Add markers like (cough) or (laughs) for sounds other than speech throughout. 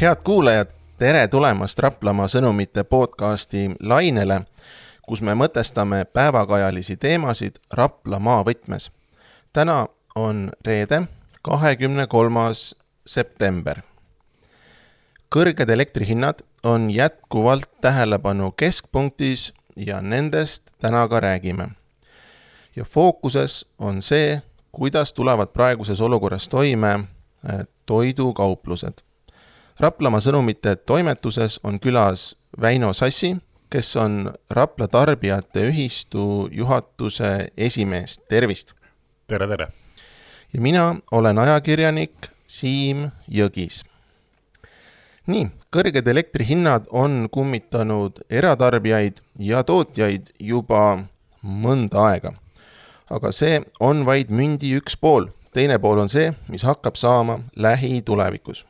head kuulajad, tere tulemast Raplamaa sõnumite podcasti lainele, kus me mõtestame päevakajalisi teemasid Raplamaa võtmes. täna on reede, kahekümne kolmas september. kõrged elektrihinnad on jätkuvalt tähelepanu keskpunktis ja nendest täna ka räägime. ja fookuses on see, kuidas tulevad praeguses olukorras toime eh, toidukauplused Raplamaa sõnumite toimetuses on külas Väino Sassi, kes on Rapla Tarbijate Ühistu juhatuse esimees, tervist! tere, tere! ja mina olen ajakirjanik Siim Jõgis. nii, kõrged elektrihinnad on kummitanud eratarbijaid ja tootjaid juba mõnda aega. aga see on vaid mündi üks pool, teine pool on see, mis hakkab saama lähitulevikus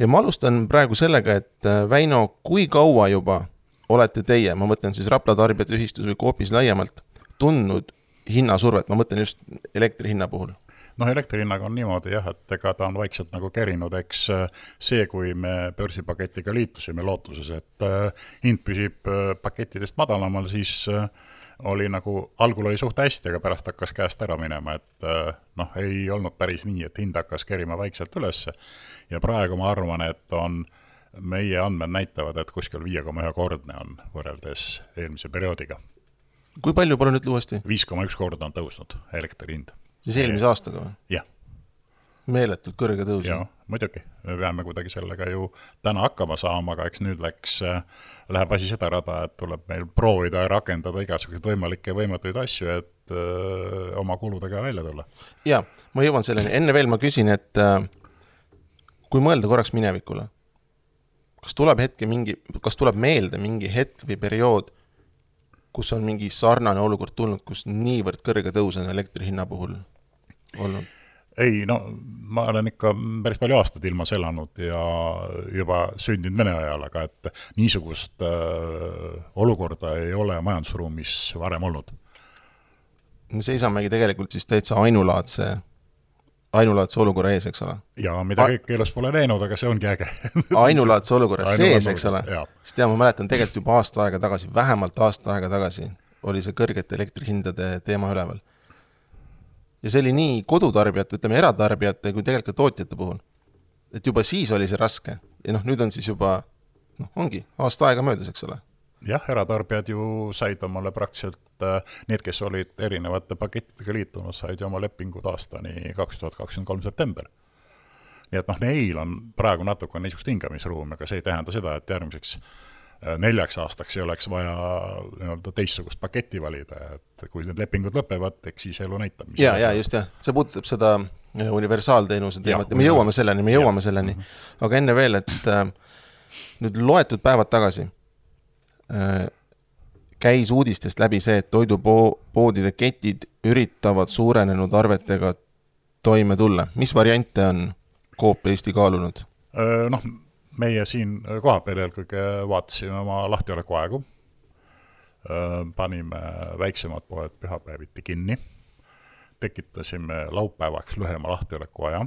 ja ma alustan praegu sellega, et äh, Väino, kui kaua juba olete teie, ma mõtlen siis Rapla Tarbijate Ühistus või Coopis laiemalt, tundnud hinnasurvet, ma mõtlen just elektri hinna puhul? noh, elektri hinnaga on niimoodi jah, et ega ta on vaikselt nagu kerinud, eks äh, see, kui me börsipaketiga liitusime lootuses, et äh, hind püsib pakettidest madalamal, siis oli nagu, algul oli suht hästi, aga pärast hakkas käest ära minema, et noh, ei olnud päris nii, et hind hakkas kerima vaikselt ülesse ja praegu ma arvan, et on, meie andmed näitavad, et kuskil viie koma ühe kordne on võrreldes eelmise perioodiga. kui palju, palun ütle uuesti? viis koma üks korda on tõusnud elektri hind. siis eelmise aastaga või? jah. meeletult kõrge tõus. jaa, muidugi, me peame kuidagi sellega ju täna hakkama saama, aga eks nüüd läks, läheb asi seda rada, et tuleb meil proovida rakendada igasuguseid võimalikke võimatuid asju, et öö, oma kuludega välja tulla. jaa, ma jõuan selleni, enne veel ma küsin, et äh, kui mõelda korraks minevikule, kas tuleb hetke mingi, kas tuleb meelde mingi hetk või periood, kus on mingi sarnane olukord tulnud, kus niivõrd kõrge tõus on elektri hinna puhul olnud? Ei no ma olen ikka päris palju aastaid ilmas elanud ja juba sündinud Vene ajal, aga et niisugust äh, olukorda ei ole majandusruumis varem olnud. me seisamegi tegelikult siis täitsa ainulaadse ainulaadse olukorra ees, eks ole. ja mida kõik elus pole näinud, aga see ongi äge (laughs) ainulaadse olukorra sees, eks ole. sest ja ma mäletan tegelikult juba aasta aega tagasi, vähemalt aasta aega tagasi oli see kõrgete elektrihindade teema üleval. Ja see oli nii kodutarbijate, ütleme eratarbijate kui tegelikult tootjate puhul. et juba siis oli see raske ja noh, nüüd on siis juba noh, ongi aasta aega möödas, eks ole jah, eratarbijad ju said omale praktiliselt, äh, need, kes olid erinevate pakettidega liitunud, said ju oma lepingud aastani kaks tuhat kakskümmend kolm september. nii et noh, neil on praegu natuke niisugust hingamisruumi, aga see ei tähenda seda, et järgmiseks neljaks aastaks ei oleks vaja nii-öelda teistsugust paketti valida, et kui need lepingud lõpevad, eks siis elu näitab. ja, ja just jah, see puudutab seda äh, universaalteenuse teemat ja me jõuame selleni, me jõuame ja. selleni. aga enne veel, et äh, nüüd loetud päevad tagasi Äh, käis uudistest läbi see, et toidupoodide ketid üritavad suurenenud arvetega toime tulla. mis variante on Coop Eesti kaalunud? Äh, noh, meie siin kohapeal eelkõige vaatasime oma lahtiolekuaegu, panime väiksemad poed pühapäeviti kinni, tekitasime laupäevaks lühema lahtiolekuaja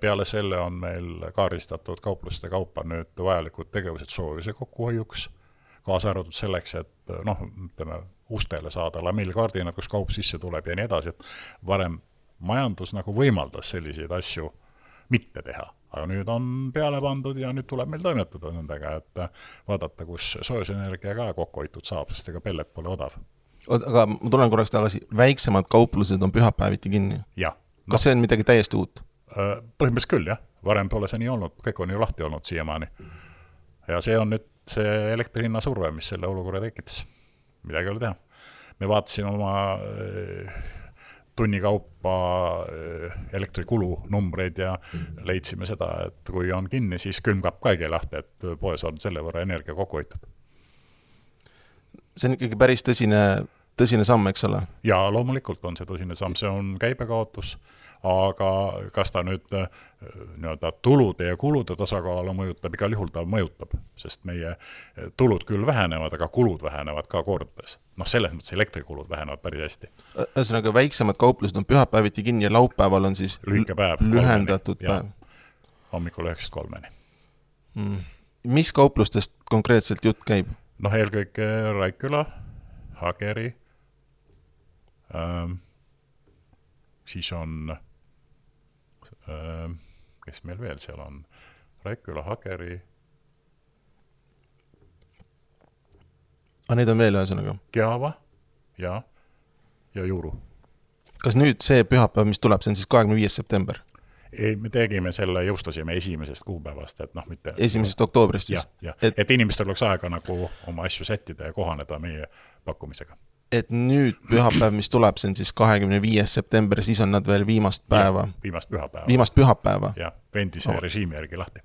peale selle on meil kaardistatud kaupluste kaupa nüüd vajalikud tegevused soojuse kokkuhoiuks, kaasa arvatud selleks, et noh, ütleme, ustele saada lamellkaardina, kus kaup sisse tuleb ja nii edasi, et varem majandus nagu võimaldas selliseid asju mitte teha. Aga nüüd on peale pandud ja nüüd tuleb meil toimetada nendega, et vaadata, kus soojusenergia ka kokku hoitud saab, sest ega pellet pole odav. oot, aga ma tulen korraks tagasi, väiksemad kauplused on pühapäeviti kinni? jah. kas no. see on midagi täiesti uut? Äh, põhimõtteliselt küll, jah, varem pole see nii olnud, kõik on ju lahti olnud siiamaani. ja see on nüüd see elektri hinna surve, mis selle olukorra tekitas. midagi ei ole teha. me vaatasime oma äh, tunni kaupa äh, elektrikulu numbreid ja leidsime seda, et kui on kinni, siis külmkapp ka ei käi lahti, et poes on selle võrra energia kokku hoitud. see on ikkagi päris tõsine, tõsine samm, eks ole? jaa, loomulikult on see tõsine samm, see on käibekaotus aga kas ta nüüd äh, nii-öelda tulude ja kulude tasakaalu mõjutab, igal juhul ta mõjutab, sest meie äh, tulud küll vähenevad, aga kulud vähenevad ka kordades. noh, selles mõttes elektrikulud vähenevad päris hästi. ühesõnaga, väiksemad kauplused on pühapäeviti kinni ja laupäeval on siis lühike päev. lühendatud päev hommikul üheksast kolmeni mm.. mis kauplustest konkreetselt jutt käib? noh, eelkõige Raikküla, Hageri ähm,, siis on kes meil veel seal on, Raikküla, Hageri. aga neid on veel, ühesõnaga? Keava ja, ja Juru. kas nüüd see pühapäev, mis tuleb, see on siis kahekümne viies september? ei, me tegime selle, jõustasime esimesest kuupäevast, et noh, mitte esimesest oktoobrist siis? jah, jah, et, et inimestel oleks aega nagu oma asju sättida ja kohaneda meie pakkumisega. Et nüüd pühapäev, mis tuleb, see on siis kahekümne viies september, siis on nad veel viimast päeva? viimast pühapäeva. viimast pühapäeva? jah, endise oh. režiimi järgi lahti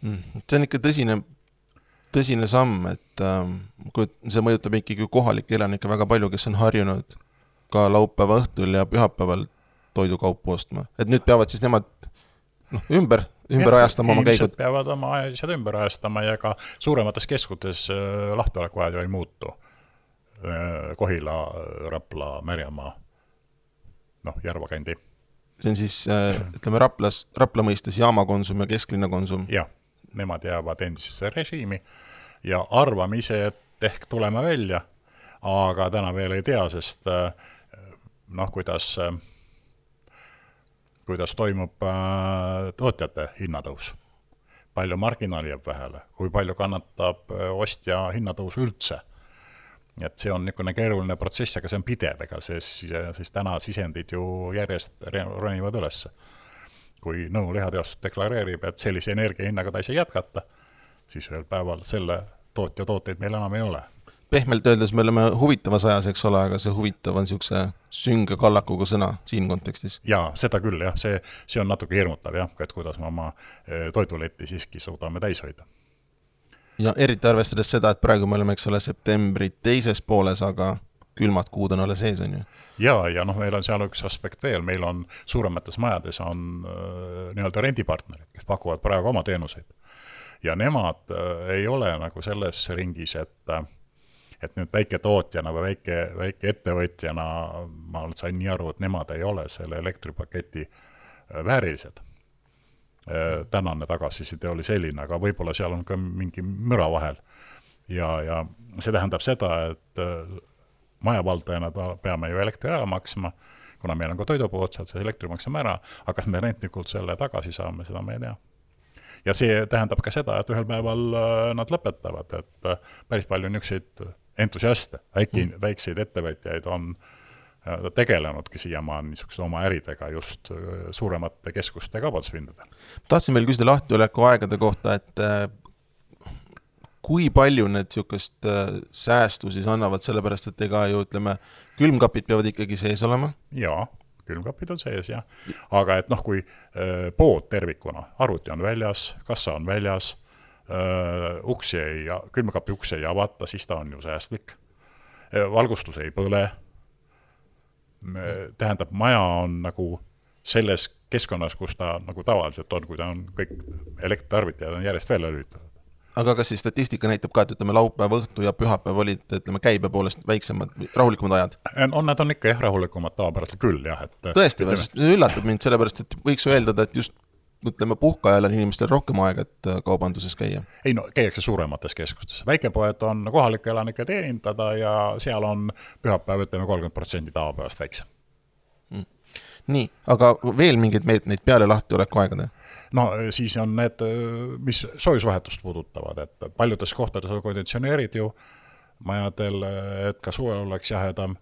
mm,. see on ikka tõsine, tõsine samm, et ähm, kui see mõjutab ikkagi kohalikke elanikke väga palju, kes on harjunud ka laupäeva õhtul ja pühapäeval toidukaupu ostma, et nüüd peavad siis nemad noh, ümber, ümber ja, ajastama oma käigud. peavad oma asjad ümber ajastama ja ka suuremates keskustes äh, lahtiolekuajad ju ei muutu. Äh, Kohila, Rapla, Märjamaa, noh, Järva kandi. see on siis äh, ütleme Raplas, Rapla mõistes Jaama Konsum ja Kesklinna Konsum? jah, nemad jäävad endisesse režiimi ja arvame ise, et ehk tuleme välja, aga täna veel ei tea, sest noh, kuidas äh, kuidas toimub äh, tootjate hinnatõus. palju marginaali jääb vähele, kui palju kannatab äh, ostja hinnatõusu üldse. Et see on niisugune keeruline protsess, aga see on pidev, ega siis, siis täna sisendid ju järjest ronivad ülesse. kui Nõu lihateostus deklareerib, et sellise energiahinnaga ta ei saa jätkata, siis ühel päeval selle tootja tooteid meil enam ei ole pehmelt öeldes me oleme huvitavas ajas, eks ole, aga see huvitav on niisuguse sünge kallakuga sõna siin kontekstis. jaa, seda küll jah, see, see on natuke hirmutav jah, et kuidas me oma eh, toiduletti siiski suudame täis hoida. Ja eriti arvestades seda, et praegu me oleme, eks ole, septembri teises pooles, aga külmad kuud on alles ees, on ju? jaa, ja noh, meil on seal üks aspekt veel, meil on suuremates majades on äh, nii-öelda rendipartnerid, kes pakuvad praegu oma teenuseid. ja nemad äh, ei ole nagu selles ringis, et äh, et nüüd väiketootjana või väike, väikeettevõtjana ma sain nii aru, et nemad ei ole selle elektripaketi äh, väärilised. Äh, tänane tagasiside oli selline, aga võib-olla seal on ka mingi müra vahel. ja, ja see tähendab seda, et äh, majavaldajana peame ju elektri ära maksma, kuna meil on ka toidupuu otsad, see elektri maksame ära, aga kas me rentnikult selle tagasi saame, seda me ei tea ja see tähendab ka seda, et ühel päeval nad lõpetavad, et päris palju niisuguseid entusiaste, väike mm., väikseid ettevõtjaid on äh, tegelenudki siiamaani niisuguste oma äridega just äh, suuremate keskuste kaubanduspindadel. tahtsin veel küsida lahtioleku aegade kohta, et äh, kui palju need niisugust säästu siis annavad, sellepärast et ega ju ütleme, külmkapid peavad ikkagi sees olema? jaa, külmkapid on sees jah, aga et noh, kui pood tervikuna, arvuti on väljas, kassa on väljas uksi ei, külmkapi uksi ei avata, siis ta on ju säästlik. valgustus ei põle. Tähendab, maja on nagu selles keskkonnas, kus ta nagu tavaliselt on, kui ta on kõik elektritarvitajad on järjest välja lülitatud. aga kas siis statistika näitab ka, et ütleme, laupäeva õhtu ja pühapäev olid, ütleme, käibe poolest väiksemad, rahulikumad ajad? on, nad on ikka jah, rahulikumad tavapäraselt küll jah, et tõesti või, sest üllatab mind, sellepärast et võiks ju eeldada, et just ütleme, puhkeajal on inimestel rohkem aega, et äh, kaubanduses käia? ei no käiakse suuremates keskustes, väikepoed on kohalikke elanikke teenindada ja seal on pühapäev, ütleme, kolmkümmend protsenti tavapäevast väiksem mm.. nii, aga veel mingeid meetmeid peale lahtioleku-aegade? no siis on need, mis soojusvahetust puudutavad, et paljudes kohtades on konditsioneerid ju majadel, et ka suvel oleks jahedam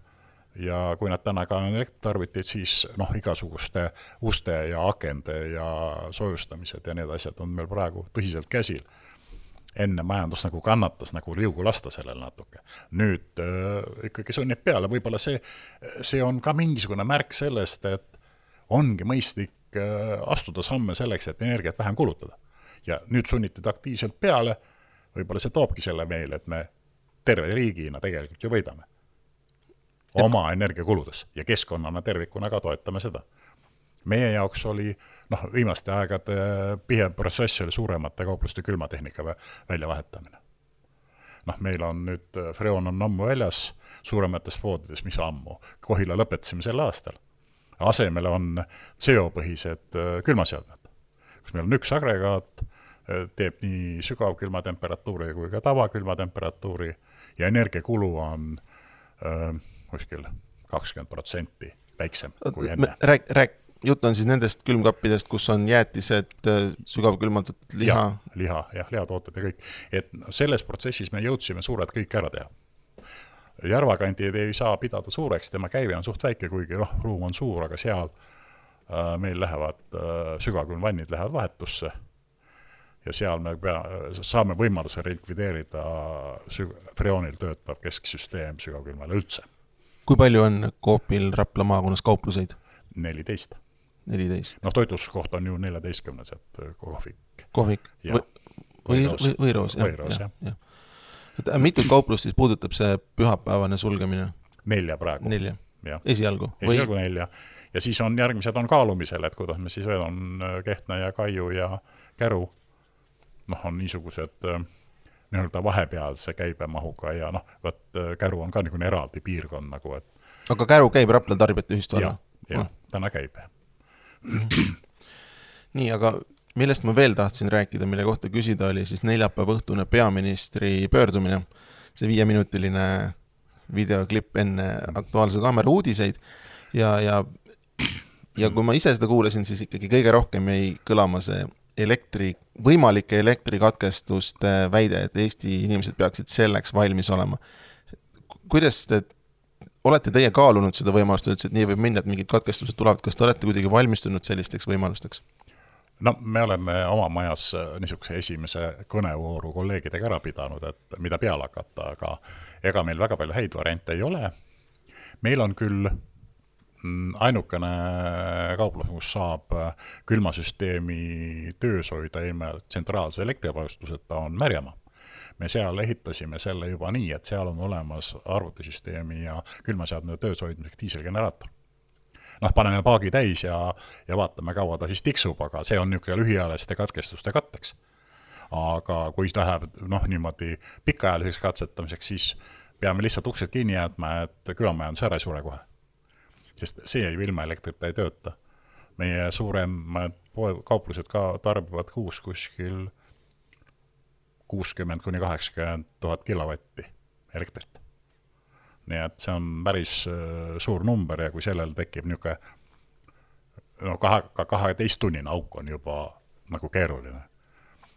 ja kui nad täna ka on elektritarvitid, siis noh, igasuguste uste ja akende ja soojustamised ja need asjad on meil praegu tõsiselt käsil. enne majandus nagu kannatas nagu liugu lasta sellele natuke. nüüd äh, ikkagi sunnib peale, võib-olla see, see on ka mingisugune märk sellest, et ongi mõistlik äh, astuda samme selleks, et energiat vähem kulutada. ja nüüd sunnitid aktiivselt peale, võib-olla see toobki selle meile, et me terve riigina tegelikult ju võidame oma energiakuludes ja keskkonnana tervikuna ka toetame seda. meie jaoks oli noh, viimaste aegade pihe protsess oli suuremate kaupluste külmatehnika väljavahetamine. noh, meil on nüüd, Freon on ammu väljas suuremates poodides, mis ammu, Kohila lõpetasime sel aastal. asemele on CO-põhised äh, külmaseadmed. kus meil on üks agregaat, teeb nii sügavkülma temperatuuri kui ka tavakülma temperatuuri ja energiakulu on öö, kuskil kakskümmend protsenti väiksem kui enne. rääk-, rääk-, jutt on siis nendest külmkappidest, kus on jäätised, sügavkülmutatud liha? liha, jah, lihatooted ja kõik. et selles protsessis me jõudsime suured kõik ära teha. Järva kandi ei saa pidada suureks, tema käive on suht väike, kuigi noh, ruum on suur, aga seal äh, meil lähevad äh, sügavkülmvannid lähevad vahetusse ja seal me pea, saame võimaluse likvideerida süg-, freoonil töötav kesksüsteem sügavkülmale üldse. Kui palju on Coopil Rapla maakonnas kaupluseid? neliteist. neliteist. noh, toitlustuskoht on ju neljateistkümnes, et äh, kohvik. kohvik või, või, või, võiroos, jah, jah, jah, et äh, mitut kauplust siis puudutab see pühapäevane sulgemine? nelja praegu. nelja? esialgu? esialgu nelja. ja siis on, järgmised on kaalumisel, et kuidas me siis veel on äh, Kehtna ja Kaiu ja Käru, noh, on niisugused äh, nii-öelda vahepealse käibemahuga ja noh, vot Käru on ka niisugune eraldi piirkond nagu, et aga Käru käib Rapla tarbijate ühistu alla? jah, jah, täna käib. (clears throat) nii, aga millest ma veel tahtsin rääkida, mille kohta küsida, oli siis neljapäeva õhtune peaministri pöördumine. see viieminutiline videoklipp enne Aktuaalse Kaamera uudiseid ja, ja, ja kui ma ise seda kuulasin, siis ikkagi kõige rohkem jäi kõlama see elektri, võimalike elektrikatkestuste väide, et Eesti inimesed peaksid selleks valmis olema. kuidas te, olete teie kaalunud seda võimalust üldse, et nii võib minna, et mingid katkestused tulevad, kas te olete kuidagi valmistunud sellisteks võimalusteks? no me oleme oma majas äh, niisuguse esimese kõnevooru kolleegidega ära pidanud, et mida peale hakata, aga ega meil väga palju häid variante ei ole. meil on küll ainukene kauplus, kus saab äh, külmasüsteemi töös hoida ilma tsentraalse elektrivarustuseta, on Märjamaa. me seal ehitasime selle juba nii, et seal on olemas arvutisüsteemi ja külmaseadme töös hoidmiseks diiselgeneraator noh, paneme paagi täis ja, ja vaatame, kaua ta siis tiksub, aga see on niisugune lühiajaliste katkestuste katteks. aga kui läheb noh, niimoodi pikaajaliseks katsetamiseks, siis peame lihtsalt uksed kinni jätma, et külamajandus ära ei sure kohe. Sest see ju ilma elektrita ei tööta. meie suuremad poe, kauplused ka tarbivad kuus kuskil kuuskümmend kuni kaheksakümmend tuhat kilovatti elektrit nii et see on päris äh, suur number ja kui sellel tekib niisugune no kahe, ka kaheteisttunnine auk on juba nagu keeruline.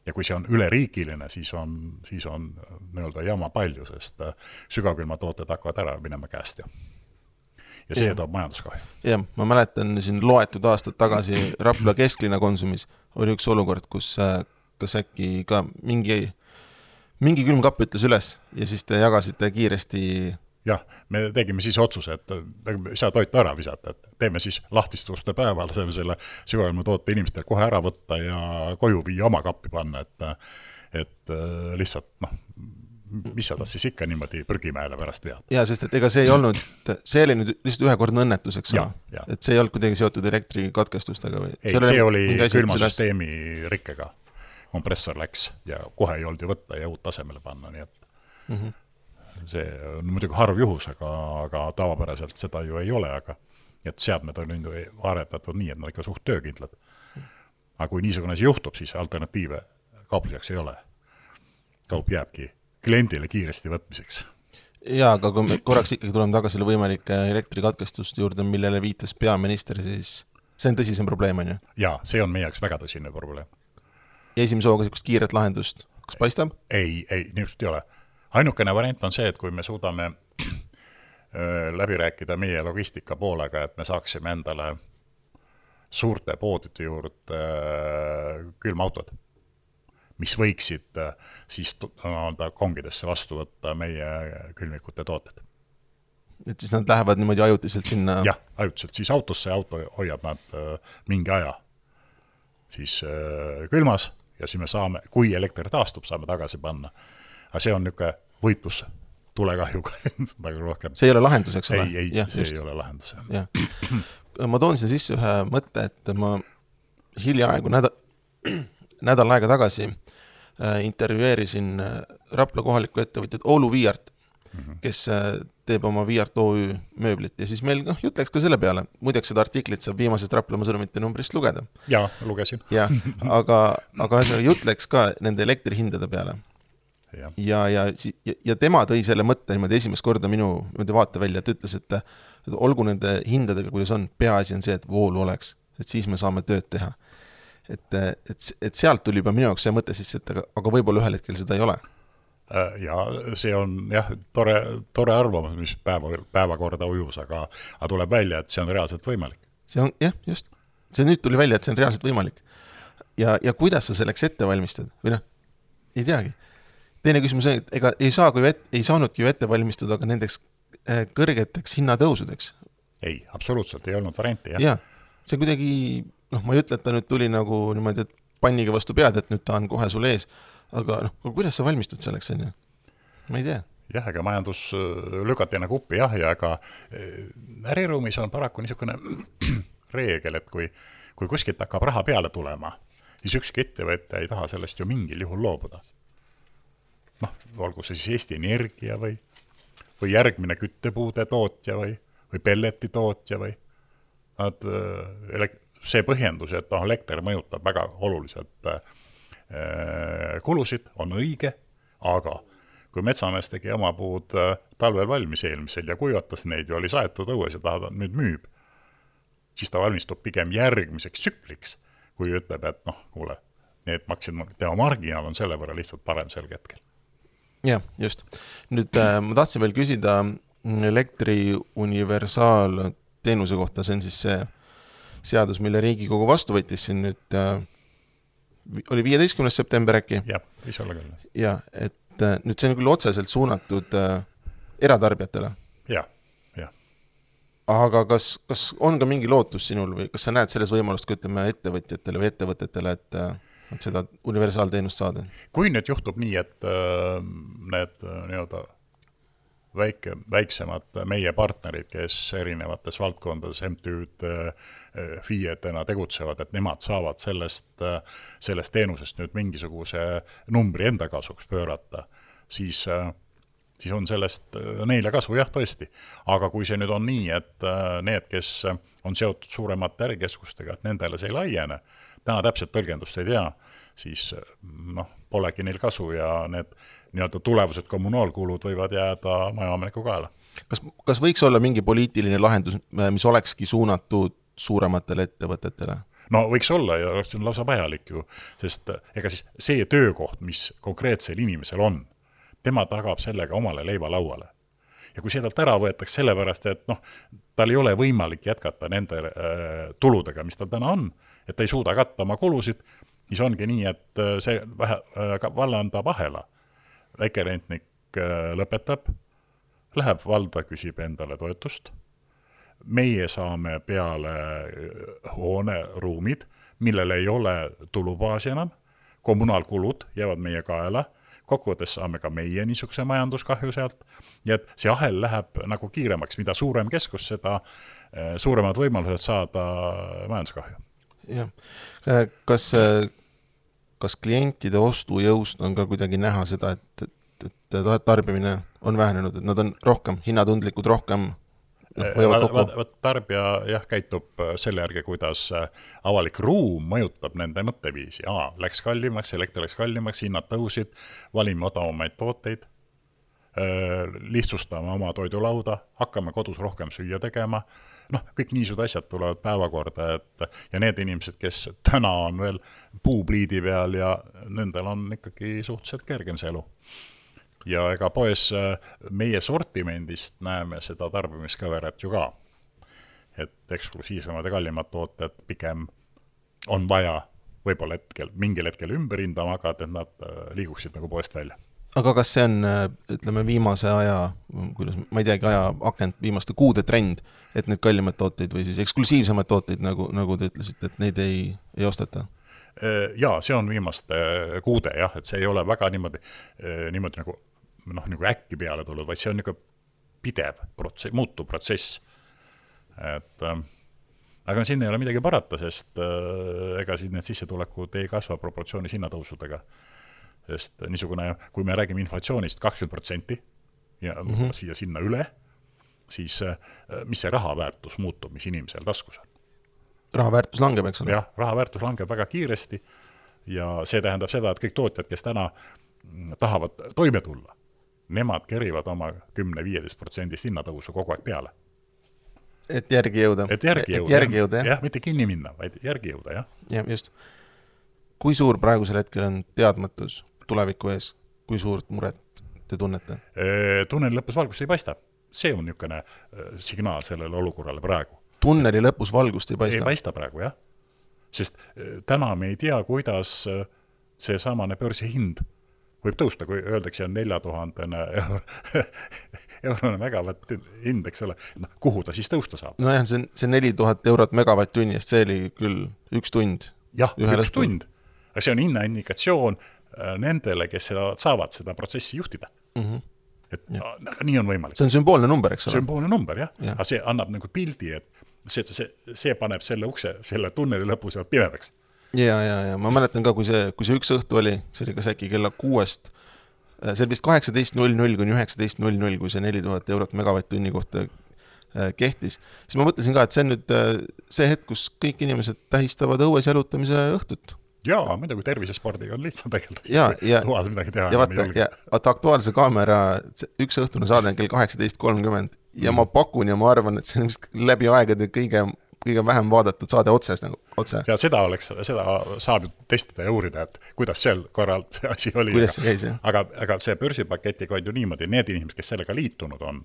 ja kui see on üleriigiline, siis on, siis on äh, nii-öelda jama palju, sest äh, sügavkülmatooted hakkavad ära minema käest ja ja see ja. toob majanduskahju. jah, ma mäletan siin loetud aastad tagasi Rapla kesklinna Konsumis oli üks olukord, kus kas äkki ka mingi, mingi külmkapp ütles üles ja siis te jagasite kiiresti jah, me tegime siis otsuse, et ei saa toitu ära visata, et teeme siis lahtistuste päeva, laseme selle sügavamõõtoote inimestel kohe ära võtta ja koju viia oma kappi panna, et et äh, lihtsalt noh, mis sa tast siis ikka niimoodi prügimäele pärast vead. jaa, sest et ega see ei olnud, see oli nüüd lihtsalt ühekordne õnnetus, eks ole. et see ei olnud kuidagi seotud elektrikatkestustega või? ei, see oli külmasüsteemi rikkega. kompressor läks ja kohe ei olnud ju võtta ja uut asemele panna, nii et mm -hmm see on muidugi harv juhus, aga, aga tavapäraselt seda ju ei ole, aga et seadmed on ju aretatud nii, et nad ikka suht töökindlad. aga kui niisugune asi juhtub, siis alternatiive kaupluseks ei ole. kaup jääbki kliendile kiiresti võtmiseks. jaa, aga kui me korraks ikkagi tuleme tagasi selle võimalike elektrikatkestuste juurde, millele viitas peaminister, siis see on tõsisem probleem, on ju? jaa, see on meie jaoks väga tõsine probleem. ja esimese hooga niisugust kiiret lahendust, kas paistab? ei, ei, niisugust ei ole ainukene variant on see, et kui me suudame läbi rääkida meie logistika poolega, et me saaksime endale suurte poodide juurde külmautod, mis võiksid siis nii-öelda kongidesse vastu võtta meie külmikute tooted. et siis nad lähevad niimoodi ajutiselt sinna? jah, ajutiselt siis autosse ja auto hoiab nad mingi aja siis külmas ja siis me saame, kui elekter taastub, saame tagasi panna aga see on niisugune võitlus tulekahjuga (laughs) nagu rohkem. see ei ole lahendus, eks ole? ei, ei, see just. ei ole lahendus, jah. ma toon sinna sisse ühe mõtte, et ma hiljaaegu nädal, (clears throat) nädal aega tagasi äh, intervjueerisin äh, Rapla kohalikku ettevõtjat Oulu Viiart mm, -hmm. kes äh, teeb oma Viart OÜ mööblit ja siis meil noh, jutt läks ka selle peale, muideks seda artiklit saab viimasest Raplamaa sõnumite numbrist lugeda. jaa, lugesin. jah, aga, aga ühesõnaga jutt läks ka nende elektrihindade peale. ja, ja, ja, ja, ja tema tõi selle mõtte niimoodi esimest korda minu niimoodi vaatevälja, et ütles, et et olgu nende hindadega, kuidas on, peaasi on see, et voolu oleks, et siis me saame tööd teha. Et, et, et sealt tuli juba minu jaoks see mõte sisse, et aga, aga võib-olla ühel hetkel seda ei ole Äh, ja see on jah, tore, tore arvamus, mis päeva, päevakorda ujus, aga, aga tuleb välja, et see on reaalselt võimalik. see on jah, just, see nüüd tuli välja, et see on reaalselt võimalik. ja, ja kuidas sa selleks ette valmistad või noh, ei teagi. teine küsimus on, et ega ei saa kui et, ei saanudki ju ette valmistuda ka nendeks äh, kõrgeteks hinnatõusudeks. ei, absoluutselt ei olnud varianti, jah. jaa, see kuidagi, noh, ma ei ütle, et ta nüüd tuli nagu niimoodi, et panniga vastu pead, et nüüd ta on kohe sul ees aga noh, kuidas sa valmistud selleks, on ju? ma ei tea. jah, ega majandus äh, lükati nagu uppi jah, ja ega äh, äriruumis on paraku niisugune (clears throat) reegel, et kui, kui kuskilt hakkab raha peale tulema, siis ükski ettevõtja ei taha sellest ju mingil juhul loobuda. noh, olgu see siis Eesti Energia või, või järgmine küttepuude tootja või, või pelleti tootja või nad, äh, see põhjendus, et noh, elekter mõjutab väga oluliselt äh, Äh, kulusid, on õige, aga kui metsamees tegi oma puud talvel valmis eelmisel ja kuivatas neid ja oli saetud õues ja ta nüüd müüb, siis ta valmistub pigem järgmiseks tsükliks, kui ütleb, et noh, kuule, need maksid, tema marginaal on selle võrra lihtsalt parem sel hetkel. jah, just. nüüd äh, ma tahtsin veel küsida elektri universaalteenuse kohta, see on siis see seadus, mille Riigikogu vastu võttis siin nüüd äh, oli viieteistkümnes september äkki? jah, võis olla küll. jah, et äh, nüüd see on küll otseselt suunatud äh, eratarbijatele. jah, jah. aga kas, kas on ka mingi lootus sinul või kas sa näed selles võimalust ka ütleme ettevõtjatele või ettevõtetele, et äh, et seda universaalteenust saada? kui nüüd juhtub nii, et äh, need äh, nii-öelda väike, väiksemad meie partnerid, kes erinevates valdkondades, MTÜ-d äh,, FIE-dena tegutsevad, et nemad saavad sellest, sellest teenusest nüüd mingisuguse numbri enda kasuks pöörata, siis siis on sellest neile kasu, jah, tõesti. aga kui see nüüd on nii, et need, kes on seotud suuremate ärikeskustega, et nendele see ei laiene, täna täpset tõlgendust ei tea, siis noh, polegi neil kasu ja need nii-öelda tulevased kommunaalkulud võivad jääda majaomaniku kaela. kas, kas võiks olla mingi poliitiline lahendus, mis olekski suunatud suurematele ettevõtetele? no võiks olla ja on lausa vajalik ju, sest eh, ega siis see töökoht, mis konkreetsel inimesel on, tema tagab sellega omale leiva lauale. ja kui see talt ära võetakse sellepärast, et noh, tal ei ole võimalik jätkata nende äh, tuludega, mis tal täna on, et ta ei suuda katta oma kulusid, siis ongi nii, et äh, see vähe äh, vallandab ahela. väikerentnik äh, lõpetab, läheb valda, küsib endale toetust meie saame peale äh, hooneruumid, millel ei ole tulubaasi enam, kommunaalkulud jäävad meie kaela, kokkuvõttes saame ka meie niisuguse majanduskahju sealt, nii et see ahel läheb nagu kiiremaks, mida suurem keskus, seda suuremad võimalused saada majanduskahju. Jah, äh, kas, kas klientide ostujõust on ka kuidagi näha seda, et, et, et tarbimine on vähenenud, et nad on rohkem hinnatundlikud, rohkem noh, vot, vot tarbija jah, käitub äh, selle järgi, kuidas äh, avalik ruum mõjutab nende mõtteviisi, aa, läks kallimaks, elekter läks kallimaks, hinnad tõusid, valime odavamaid tooteid, äh, lihtsustame oma toidulauda, hakkame kodus rohkem süüa tegema, noh, kõik niisugused asjad tulevad päevakorda, et ja need inimesed, kes täna on veel puupliidi peal ja nendel on ikkagi suhteliselt kergem see elu ja ega poes äh, meie sortimendist näeme seda tarbimiskõverat ju ka. et eksklusiivsemad ja kallimad tooted pigem on vaja võib-olla hetkel, mingil hetkel ümber hindama hakata, et nad äh, liiguksid nagu poest välja aga kas see on, äh, ütleme, viimase aja, kuidas, ma ei teagi, ajaakent, viimaste kuude trend, et neid kallimaid tooteid või siis eksklusiivsemaid tooteid, nagu, nagu te ütlesite, et neid ei, ei osteta? Jaa, see on viimaste kuude jah, et see ei ole väga niimoodi, niimoodi nagu noh, nagu äkki peale tulnud, vaid see on niisugune pidev protsess, muutuv protsess. et äh, aga siin ei ole midagi parata, sest äh, ega siis need sissetulekud ei kasva proportsioonis hinnatõusudega. Sest niisugune, kui me räägime inflatsioonist kakskümmend protsenti, ja mm -hmm. siia-sinna üle, siis äh, mis see raha väärtus muutub, mis inimesel taskus on? raha väärtus langeb, eks ole? jah, raha väärtus langeb väga kiiresti ja see tähendab seda, et kõik tootjad, kes täna mm, tahavad toime tulla, nemad kerivad oma kümne-viieteist protsendist hinnatõusu kogu aeg peale. et järgi jõuda? et järgi jõuda, jõuda, jah ja,, mitte kinni minna, vaid järgi jõuda, jah. jah, just. kui suur praegusel hetkel on teadmatus tuleviku ees, kui suurt muret te tunnete? tunneli lõpus valgust ei paista. see on niisugune signaal sellele olukorrale praegu. tunneli lõpus valgust ei paista? ei paista praegu, jah. sest täna me ei tea, kuidas seesamane börsihind võib tõusta, kui öeldakse nelja tuhandene euro, (laughs) eurone megavatt hind, eks ole, noh, kuhu ta siis tõusta saab? nojah, see, see neli tuhat eurot megavatt-tunni eest, see oli küll üks tund. jah, üks tund. aga see on hinnaindikatsioon nendele, kes seda, saavad seda protsessi juhtida mm. -hmm. et ja. aga nii on võimalik. see on sümboolne number, eks ole? sümboolne number, jah ja., aga see annab nagu pildi, et see, see, see paneb selle ukse, selle tunneli lõpu sealt pimedaks. ja, ja, ja ma mäletan ka, kui see, kui see üks õhtu oli, see oli kas äkki kella kuuest, äh, see oli vist kaheksateist null null kuni üheksateist null null, kui see neli tuhat eurot megavatt-tunni kohta äh, kehtis, siis ma mõtlesin ka, et see on nüüd äh, see hetk, kus kõik inimesed tähistavad õues jalutamise õhtut jaa, muidugi tervisespordiga on lihtsam tegeleda. ja, toas midagi teha. ja vaata, ja vaata Aktuaalse Kaamera üks õhtune saade on kell kaheksateist kolmkümmend ja mm. ma pakun ja ma arvan, et see on vist läbi aegade kõige, kõige vähem vaadatud saade otses nagu, otse. ja seda oleks, seda saab ju testida ja uurida, et kuidas sel korral see asi oli. kuidas see käis, jah. aga, aga see börsipaketiga on ju niimoodi, need inimesed, kes sellega liitunud on,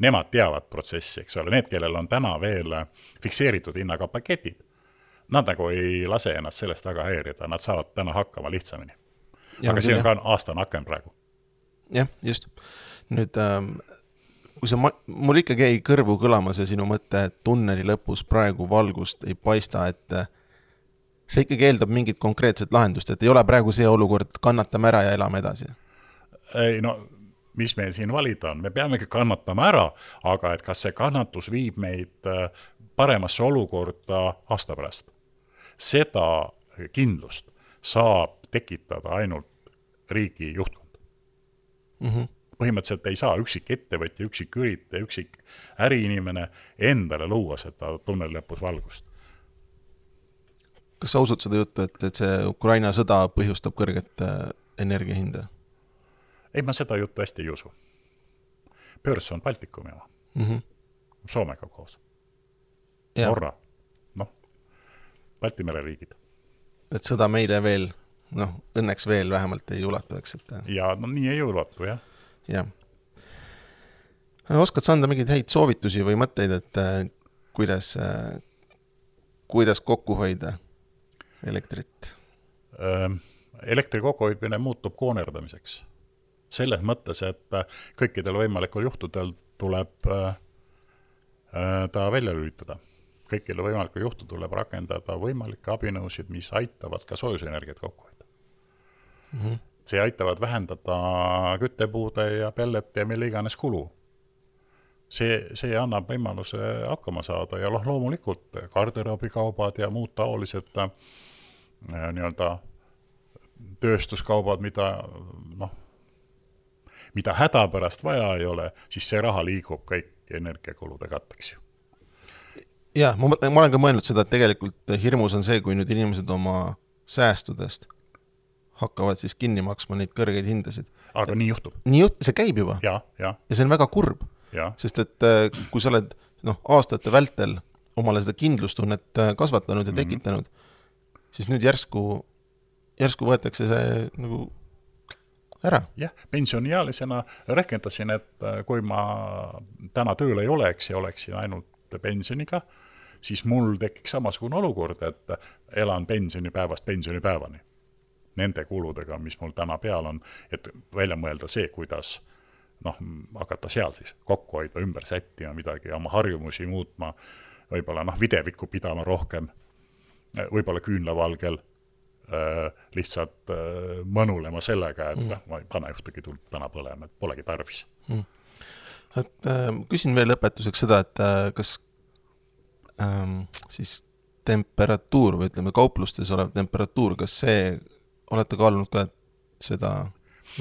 nemad teavad protsessi, eks ole, need, kellel on täna veel fikseeritud hinnaga paketid nad nagu ei lase ennast sellest väga häirida, nad saavad täna hakkama lihtsamini. aga see on ka aastane aken praegu. jah, just. nüüd ähm, kui sa, mul ikkagi jäi kõrvu kõlama see sinu mõte, et tunneli lõpus praegu valgust ei paista, et äh, see ikkagi eeldab mingit konkreetset lahendust, et ei ole praegu see olukord, kannatame ära ja elame edasi? ei no mis meil siin valida on, me peamegi kannatama ära, aga et kas see kannatus viib meid äh, paremasse olukorda aasta pärast seda kindlust saab tekitada ainult riigi juhtkond mm. -hmm. põhimõtteliselt ei saa üksik ettevõtja, üksik üritaja, üksik äriinimene endale luua seda tunneli lõpus valgust. kas sa usud seda juttu, et, et see Ukraina sõda põhjustab kõrget äh, energia hinda? ei, ma seda juttu hästi ei usu. börs on Baltikumi oma mm, -hmm. Soomega koos. Norra Balti mere riigid. et sõda meile veel, noh, õnneks veel vähemalt ei ulatu, eks, et. ja no nii ei ulatu, jah. jah. oskad sa anda mingeid häid soovitusi või mõtteid, et äh, kuidas äh,, kuidas kokku hoida elektrit? elektri kokkuhoidmine muutub koonerdamiseks. selles mõttes, et äh, kõikidel võimalikel juhtudel tuleb äh, äh, ta välja lülitada kõikidel võimalikel juhtudel tuleb rakendada võimalikke abinõusid, mis aitavad ka soojusenergiat kokku hoida mm. -hmm. see aitavad vähendada küttepuude ja pelleti ja mille iganes kulu. see, see annab võimaluse hakkama saada ja noh, loomulikult garderoobikaubad ja muud taolised äh, nii-öelda tööstuskaubad, mida noh, mida hädapärast vaja ei ole, siis see raha liigub kõik energiakulude katteks ju jah, ma ma olen ka mõelnud seda, et tegelikult hirmus on see, kui nüüd inimesed oma säästudest hakkavad siis kinni maksma neid kõrgeid hindasid. aga nii juhtub? nii juht-, see käib juba. ja, ja. ja see on väga kurb. sest et äh, kui sa oled noh, aastate vältel omale seda kindlustunnet äh, kasvatanud ja mhm. tekitanud mm, -hmm. siis nüüd järsku, järsku võetakse see nagu ära. jah, pensioniealisena rehkendasin, et äh, kui ma täna tööl ei oleks ja oleksin ainult pensioniga, siis mul tekiks samasugune olukord, et elan pensionipäevast pensionipäevani. Nende kuludega, mis mul täna peal on, et välja mõelda see, kuidas noh, hakata seal siis kokku hoidma, ümber sättima midagi, oma harjumusi muutma, võib-olla noh, videvikku pidama rohkem, võib-olla küünlavalgel äh, lihtsalt äh, mõnulema sellega, et mm. noh, ma ei pane ühtegi tuld täna põlema, et polegi tarvis mm et äh, küsin veel lõpetuseks seda, et äh, kas ähm, siis temperatuur või ütleme, kauplustes olev temperatuur, kas see, olete kaalunud ka, et seda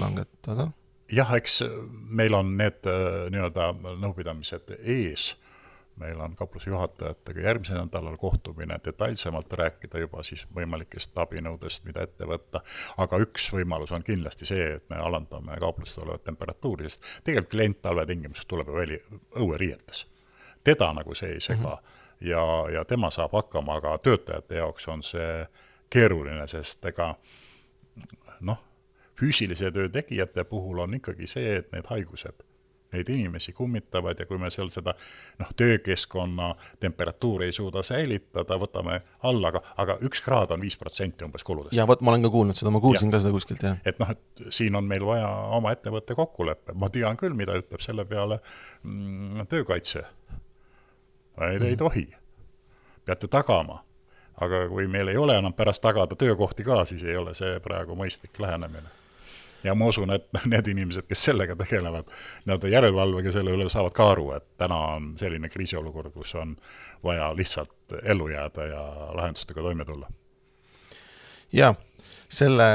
langetada? jah, eks meil on need äh, nii-öelda nõupidamised ees meil on kaupluse juhatajatega järgmisel nädalal kohtumine, detailsemalt rääkida juba siis võimalikest abinõudest, mida ette võtta, aga üks võimalus on kindlasti see, et me alandame kaupluses olevat temperatuuri, sest tegelikult klient talvetingimustes tuleb ju väli, õueriietes. teda nagu see ei sega mm -hmm. ja, ja tema saab hakkama, aga töötajate jaoks on see keeruline, sest ega noh, füüsilise töö tegijate puhul on ikkagi see, et need haigused neid inimesi kummitavad ja kui me seal seda noh, töökeskkonna temperatuuri ei suuda säilitada, võtame alla, aga, aga üks kraad on viis protsenti umbes kuludest. ja vot, ma olen ka kuulnud seda, ma kuulsin ja. ka seda kuskilt, jah. et noh, et siin on meil vaja oma ettevõtte kokkulepe, ma tean küll, mida ütleb selle peale mm, töökaitse. ei, te ei tohi, peate tagama aga kui meil ei ole enam pärast tagada töökohti ka, siis ei ole see praegu mõistlik lähenemine ja ma usun, et (laughs) need inimesed, kes sellega tegelevad, nii-öelda järelevalvega selle üle, saavad ka aru, et täna on selline kriisiolukord, kus on vaja lihtsalt ellu jääda ja lahendustega toime tulla. jaa, selle,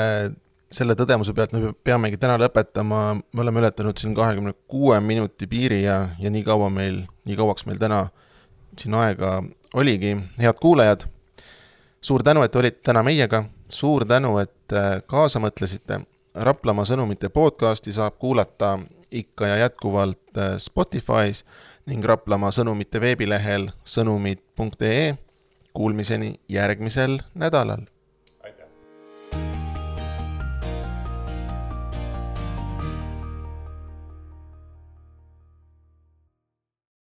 selle tõdemuse pealt me peamegi täna lõpetama, me oleme ületanud siin kahekümne kuue minuti piiri ja, ja nii kaua meil, nii kauaks meil täna siin aega oligi, head kuulajad, suur tänu, et olite täna meiega, suur tänu, et äh, kaasa mõtlesite Raplamaa sõnumite podcasti saab kuulata ikka ja jätkuvalt äh, Spotify's ning Raplamaa sõnumite veebilehel sõnumid.ee. Kuulmiseni järgmisel nädalal